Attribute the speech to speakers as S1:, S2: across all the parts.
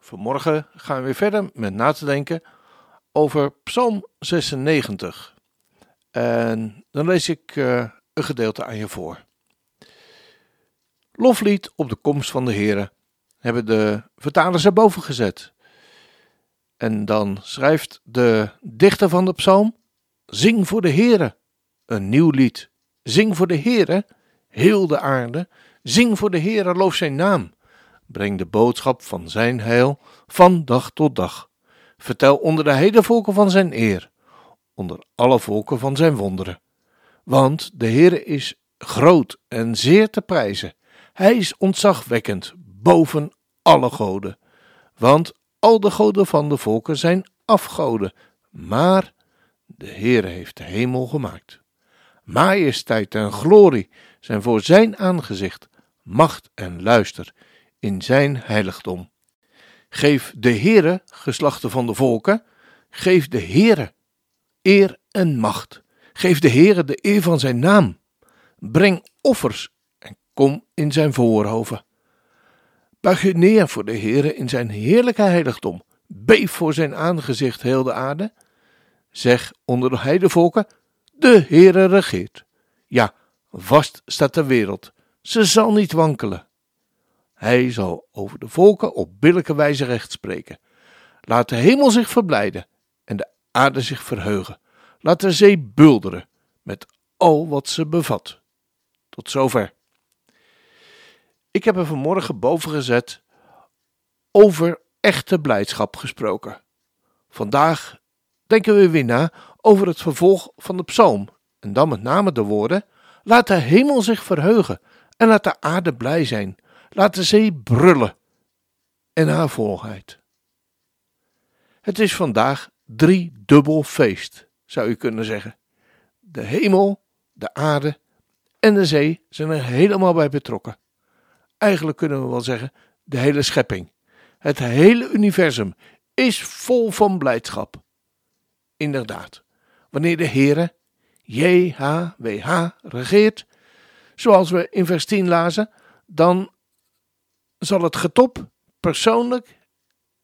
S1: Vanmorgen gaan we weer verder met na te denken over Psalm 96. En dan lees ik uh, een gedeelte aan je voor. Loflied op de komst van de Here hebben de vertalers erboven gezet. En dan schrijft de dichter van de psalm: Zing voor de Here, een nieuw lied. Zing voor de Here, heel de aarde. Zing voor de Here, loof zijn naam. Breng de boodschap van zijn heil van dag tot dag. Vertel onder de heidevolken van zijn eer, onder alle volken van zijn wonderen. Want de Heere is groot en zeer te prijzen. Hij is ontzagwekkend boven alle goden. Want al de goden van de volken zijn afgoden, maar de Heere heeft de hemel gemaakt. Majesteit en glorie zijn voor zijn aangezicht, macht en luister in zijn heiligdom. Geef de Heere, geslachten van de volken, geef de Heere eer en macht. Geef de Heere de eer van zijn naam. Breng offers en kom in zijn voorhoven. Buig je neer voor de Heere in zijn heerlijke heiligdom. Beef voor zijn aangezicht heel de aarde. Zeg onder de heidevolken, de Heere regeert. Ja, vast staat de wereld. Ze zal niet wankelen. Hij zal over de volken op billijke wijze recht spreken. Laat de hemel zich verblijden en de aarde zich verheugen. Laat de zee bulderen met al wat ze bevat. Tot zover. Ik heb er vanmorgen boven gezet over echte blijdschap gesproken. Vandaag denken we weer na over het vervolg van de psalm en dan met name de woorden: Laat de hemel zich verheugen en laat de aarde blij zijn. Laat de zee brullen en haar volheid. Het is vandaag drie dubbel feest, zou je kunnen zeggen. De hemel, de aarde en de zee zijn er helemaal bij betrokken. Eigenlijk kunnen we wel zeggen, de hele schepping, het hele universum is vol van blijdschap. Inderdaad, wanneer de Heere, JHWH, regeert, zoals we in vers 10 lazen, dan zal het getop persoonlijk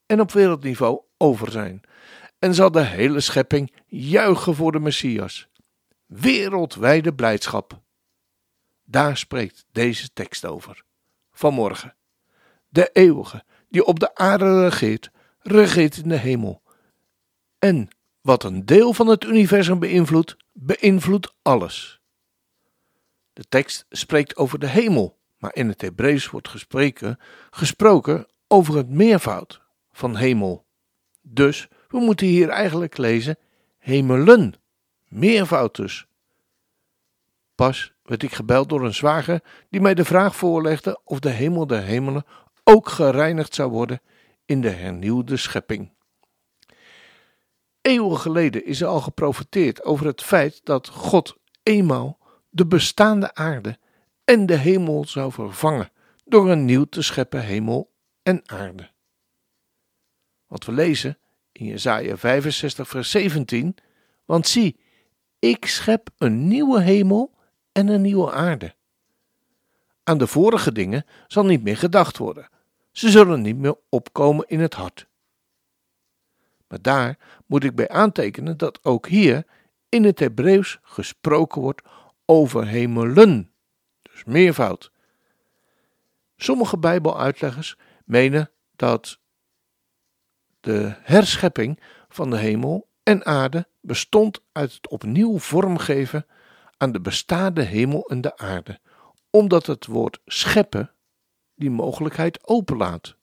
S1: en op wereldniveau over zijn. En zal de hele schepping juichen voor de Messias. Wereldwijde blijdschap. Daar spreekt deze tekst over. Vanmorgen. De eeuwige, die op de aarde regeert, regeert in de hemel. En wat een deel van het universum beïnvloedt, beïnvloedt alles. De tekst spreekt over de hemel, maar in het Hebreeuws wordt gesproken, gesproken over het meervoud van hemel. Dus we moeten hier eigenlijk lezen hemelen, meervoud dus. Pas werd ik gebeld door een zwager die mij de vraag voorlegde of de hemel der hemelen ook gereinigd zou worden in de hernieuwde schepping. Eeuwen geleden is er al geprofeteerd over het feit dat God eenmaal de bestaande aarde en de hemel zou vervangen door een nieuw te scheppen hemel en aarde. Wat we lezen in Jesaja 65 vers 17, want zie, ik schep een nieuwe hemel en een nieuwe aarde. Aan de vorige dingen zal niet meer gedacht worden. Ze zullen niet meer opkomen in het hart. Maar daar moet ik bij aantekenen dat ook hier in het Hebreeuws gesproken wordt over hemelen dus meervoud. Sommige Bijbeluitleggers menen dat de herschepping van de hemel en aarde bestond uit het opnieuw vormgeven aan de bestaande hemel en de aarde, omdat het woord scheppen die mogelijkheid openlaat.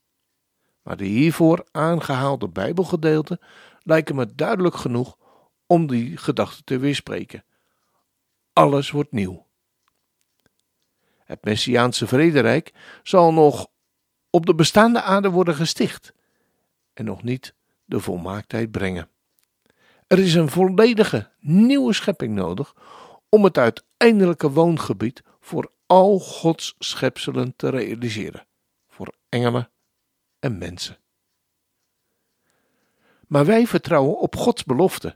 S1: Maar de hiervoor aangehaalde Bijbelgedeelten lijken me duidelijk genoeg om die gedachte te weerspreken. Alles wordt nieuw. Het Messiaanse vrederijk zal nog op de bestaande aarde worden gesticht en nog niet de volmaaktheid brengen. Er is een volledige nieuwe schepping nodig om het uiteindelijke woongebied voor al Gods schepselen te realiseren, voor engelen en mensen. Maar wij vertrouwen op Gods belofte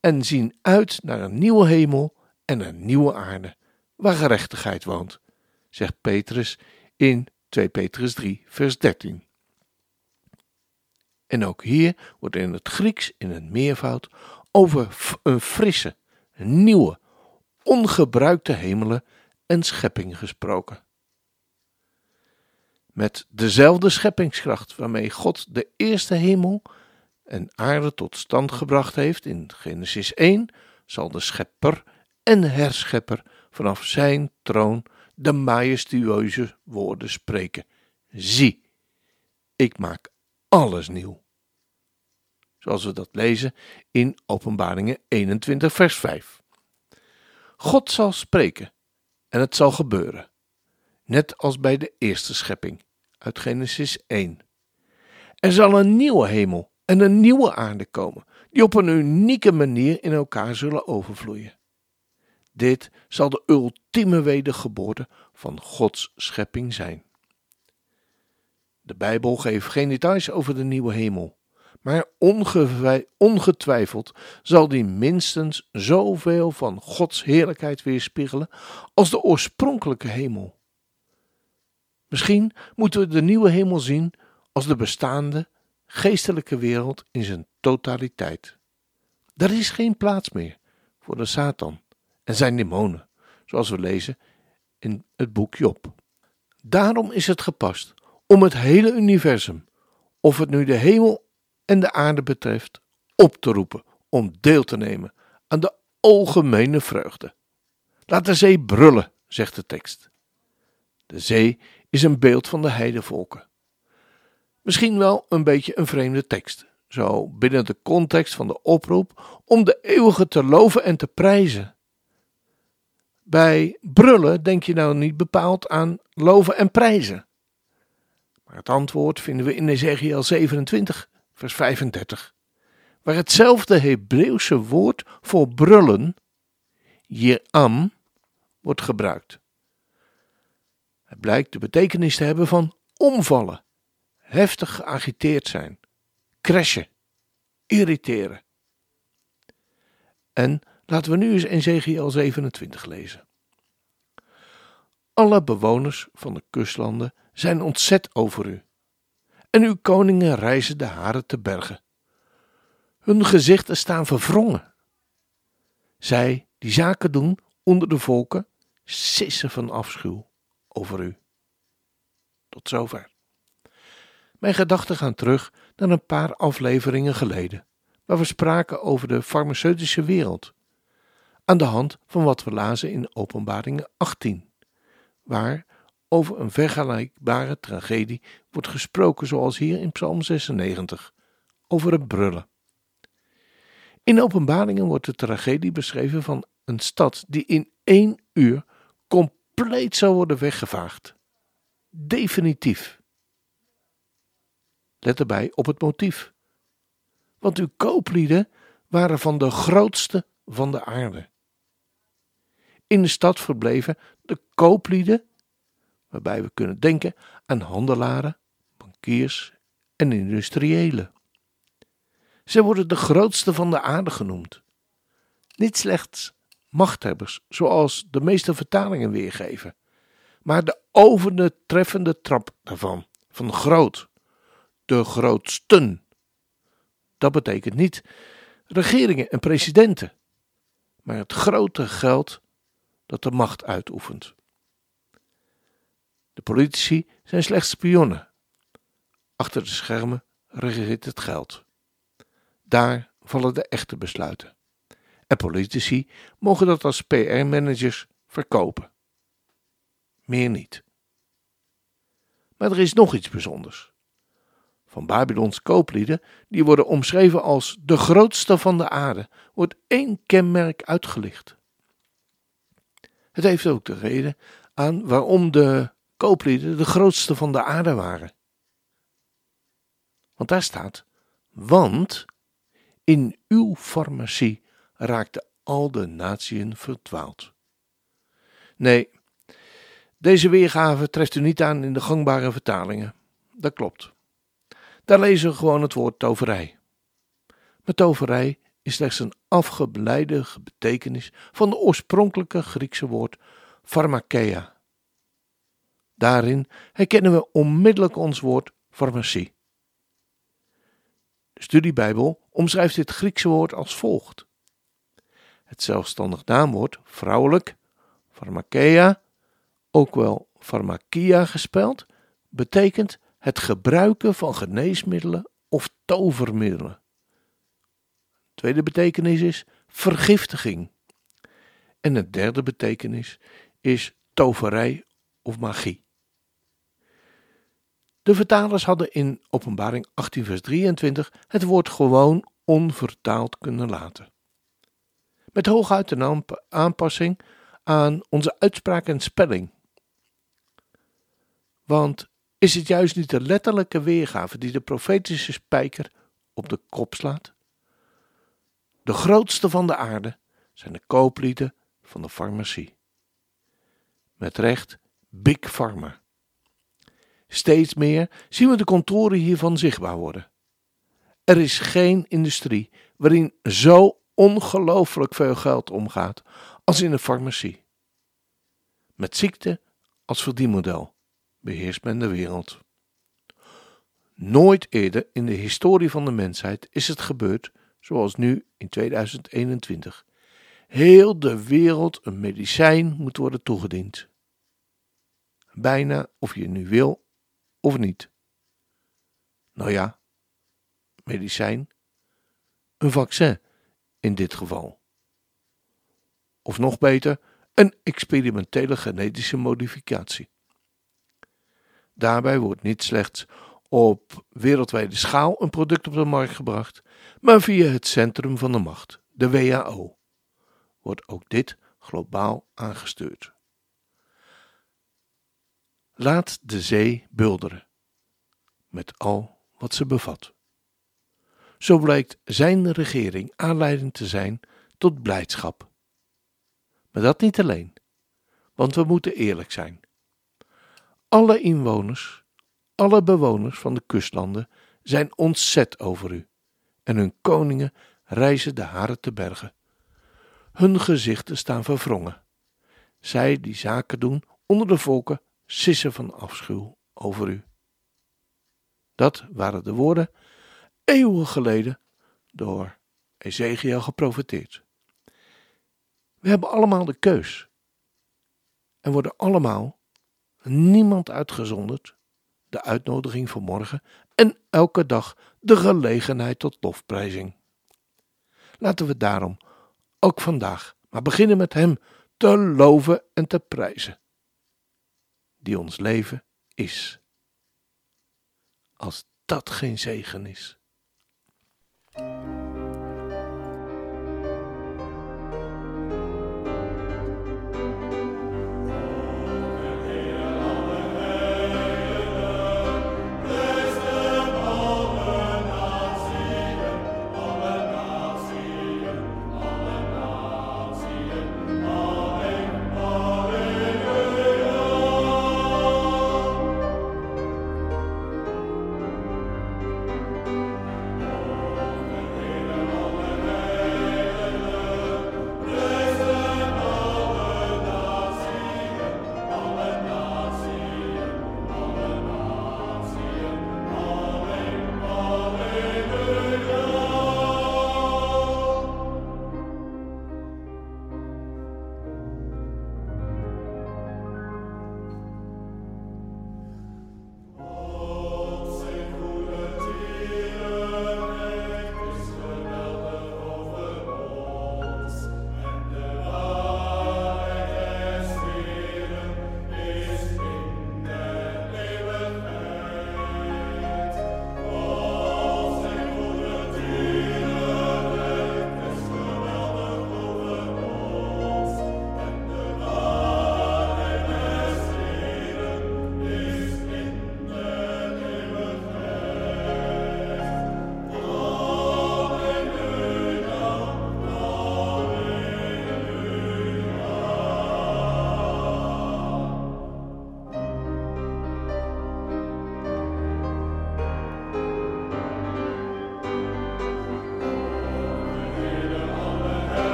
S1: en zien uit naar een nieuwe hemel en een nieuwe aarde, waar gerechtigheid woont, zegt Petrus in 2 Petrus 3, vers 13. En ook hier wordt in het Grieks in een meervoud over een frisse, nieuwe, ongebruikte hemelen en schepping gesproken. Met dezelfde scheppingskracht waarmee God de eerste hemel en aarde tot stand gebracht heeft in Genesis 1, zal de schepper en herschepper vanaf zijn troon de majestueuze woorden spreken. Zie, ik maak alles nieuw. Zoals we dat lezen in Openbaringen 21, vers 5. God zal spreken en het zal gebeuren, net als bij de eerste schepping uit Genesis 1. Er zal een nieuwe hemel en een nieuwe aarde komen, die op een unieke manier in elkaar zullen overvloeien. Dit zal de ultieme wedergeboorte van Gods schepping zijn. De Bijbel geeft geen details over de nieuwe hemel, maar ongetwijfeld zal die minstens zoveel van Gods heerlijkheid weerspiegelen als de oorspronkelijke hemel. Misschien moeten we de nieuwe hemel zien als de bestaande geestelijke wereld in zijn totaliteit. Er is geen plaats meer voor de Satan en zijn demonen, zoals we lezen in het boek Job. Daarom is het gepast om het hele universum, of het nu de hemel en de aarde betreft, op te roepen om deel te nemen aan de algemene vreugde. Laat de zee brullen, zegt de tekst. De zee is een beeld van de heidevolken. Misschien wel een beetje een vreemde tekst, zo binnen de context van de oproep om de eeuwige te loven en te prijzen. Bij brullen denk je nou niet bepaald aan loven en prijzen. Maar het antwoord vinden we in Ezekiel 27, vers 35, waar hetzelfde Hebreeuwse woord voor brullen, jiram, wordt gebruikt. Het blijkt de betekenis te hebben van omvallen, heftig geagiteerd zijn, crashen, irriteren. En laten we nu eens Ezekiel 27 lezen. Alle bewoners van de kustlanden zijn ontzet over u. En uw koningen reizen de haren te bergen. Hun gezichten staan verwrongen. Zij die zaken doen onder de volken, sissen van afschuw over u. Tot zover. Mijn gedachten gaan terug naar een paar afleveringen geleden, waar we spraken over de farmaceutische wereld, aan de hand van wat we lazen in Openbaringen 18, waar over een vergelijkbare tragedie wordt gesproken, zoals hier in Psalm 96, over het brullen. In Openbaringen wordt de tragedie beschreven van een stad die in één uur compleet zou worden weggevaagd. Definitief. Let erbij op het motief. Want uw kooplieden waren van de grootste van de aarde. In de stad verbleven de kooplieden, waarbij we kunnen denken aan handelaren, bankiers en industriëlen. Ze worden de grootste van de aarde genoemd. Niet slechts machthebbers, zoals de meeste vertalingen weergeven, maar de overtreffende trap daarvan, van groot de grootsten. Dat betekent niet regeringen en presidenten, maar het grote geld dat de macht uitoefent. De politici zijn slechts spionnen. Achter de schermen regeert het geld. Daar vallen de echte besluiten. En politici mogen dat als PR-managers verkopen. Meer niet. Maar er is nog iets bijzonders van Babylons kooplieden, die worden omschreven als de grootste van de aarde, wordt één kenmerk uitgelicht. Het heeft ook de reden aan waarom de kooplieden de grootste van de aarde waren. Want daar staat Want in uw farmacie raakten al de natieën verdwaald. Nee, deze weergave treft u niet aan in de gangbare vertalingen. Dat klopt. Daar lezen we gewoon het woord toverij. Maar toverij is slechts een afgeleide betekenis van de oorspronkelijke Griekse woord pharmakeia. Daarin herkennen we onmiddellijk ons woord farmacie. De studiebijbel omschrijft dit Griekse woord als volgt. Het zelfstandig naamwoord vrouwelijk, pharmakeia, ook wel pharmakia gespeld, betekent het gebruiken van geneesmiddelen of tovermiddelen. Tweede betekenis is vergiftiging. En de derde betekenis is toverij of magie. De vertalers hadden in Openbaring 18, vers 23 het woord gewoon onvertaald kunnen laten. Met hooguit een aanpassing aan onze uitspraak en spelling. Want is het juist niet de letterlijke weergave die de profetische spijker op de kop slaat? De grootste van de aarde zijn de kooplieden van de farmacie. Met recht Big Pharma. Steeds meer zien we de contouren hiervan zichtbaar worden. Er is geen industrie waarin zo ongelooflijk veel geld omgaat als in de farmacie. Met ziekte als verdienmodel beheerst men de wereld. Nooit eerder in de historie van de mensheid is het gebeurd zoals nu in 2021. Heel de wereld een medicijn moet worden toegediend. Bijna of je nu wil of niet. Nou ja, medicijn, een vaccin in dit geval. Of nog beter, een experimentele genetische modificatie. Daarbij wordt niet slechts op wereldwijde schaal een product op de markt gebracht, maar via het centrum van de macht, de WHO, wordt ook dit globaal aangestuurd. Laat de zee bulderen, met al wat ze bevat. Zo blijkt zijn regering aanleiding te zijn tot blijdschap. Maar dat niet alleen, want we moeten eerlijk zijn. Alle inwoners, alle bewoners van de kustlanden zijn ontzet over u en hun koningen reizen de haren te bergen. Hun gezichten staan verwrongen. Zij die zaken doen onder de volken sissen van afschuw over u. Dat waren de woorden eeuwen geleden door Ezekiel geprofeteerd. We hebben allemaal de keus. En worden allemaal, niemand uitgezonderd, de uitnodiging voor morgen en elke dag de gelegenheid tot lofprijzing. Laten we daarom ook vandaag maar beginnen met Hem te loven en te prijzen, die ons leven is. Als dat geen zegen is.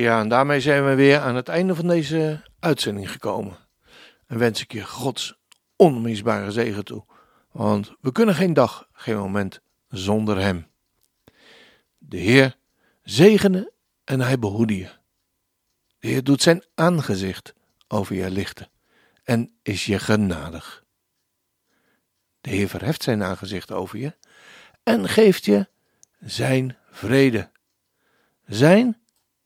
S1: Ja, en daarmee zijn we weer aan het einde van deze uitzending gekomen. En wens ik je Gods onmisbare zegen toe. Want we kunnen geen dag, geen moment zonder Hem. De Heer zegene en Hij behoede je. De Heer doet zijn aangezicht over je lichten en is je genadig. De Heer verheft zijn aangezicht over je en geeft je zijn vrede, zijn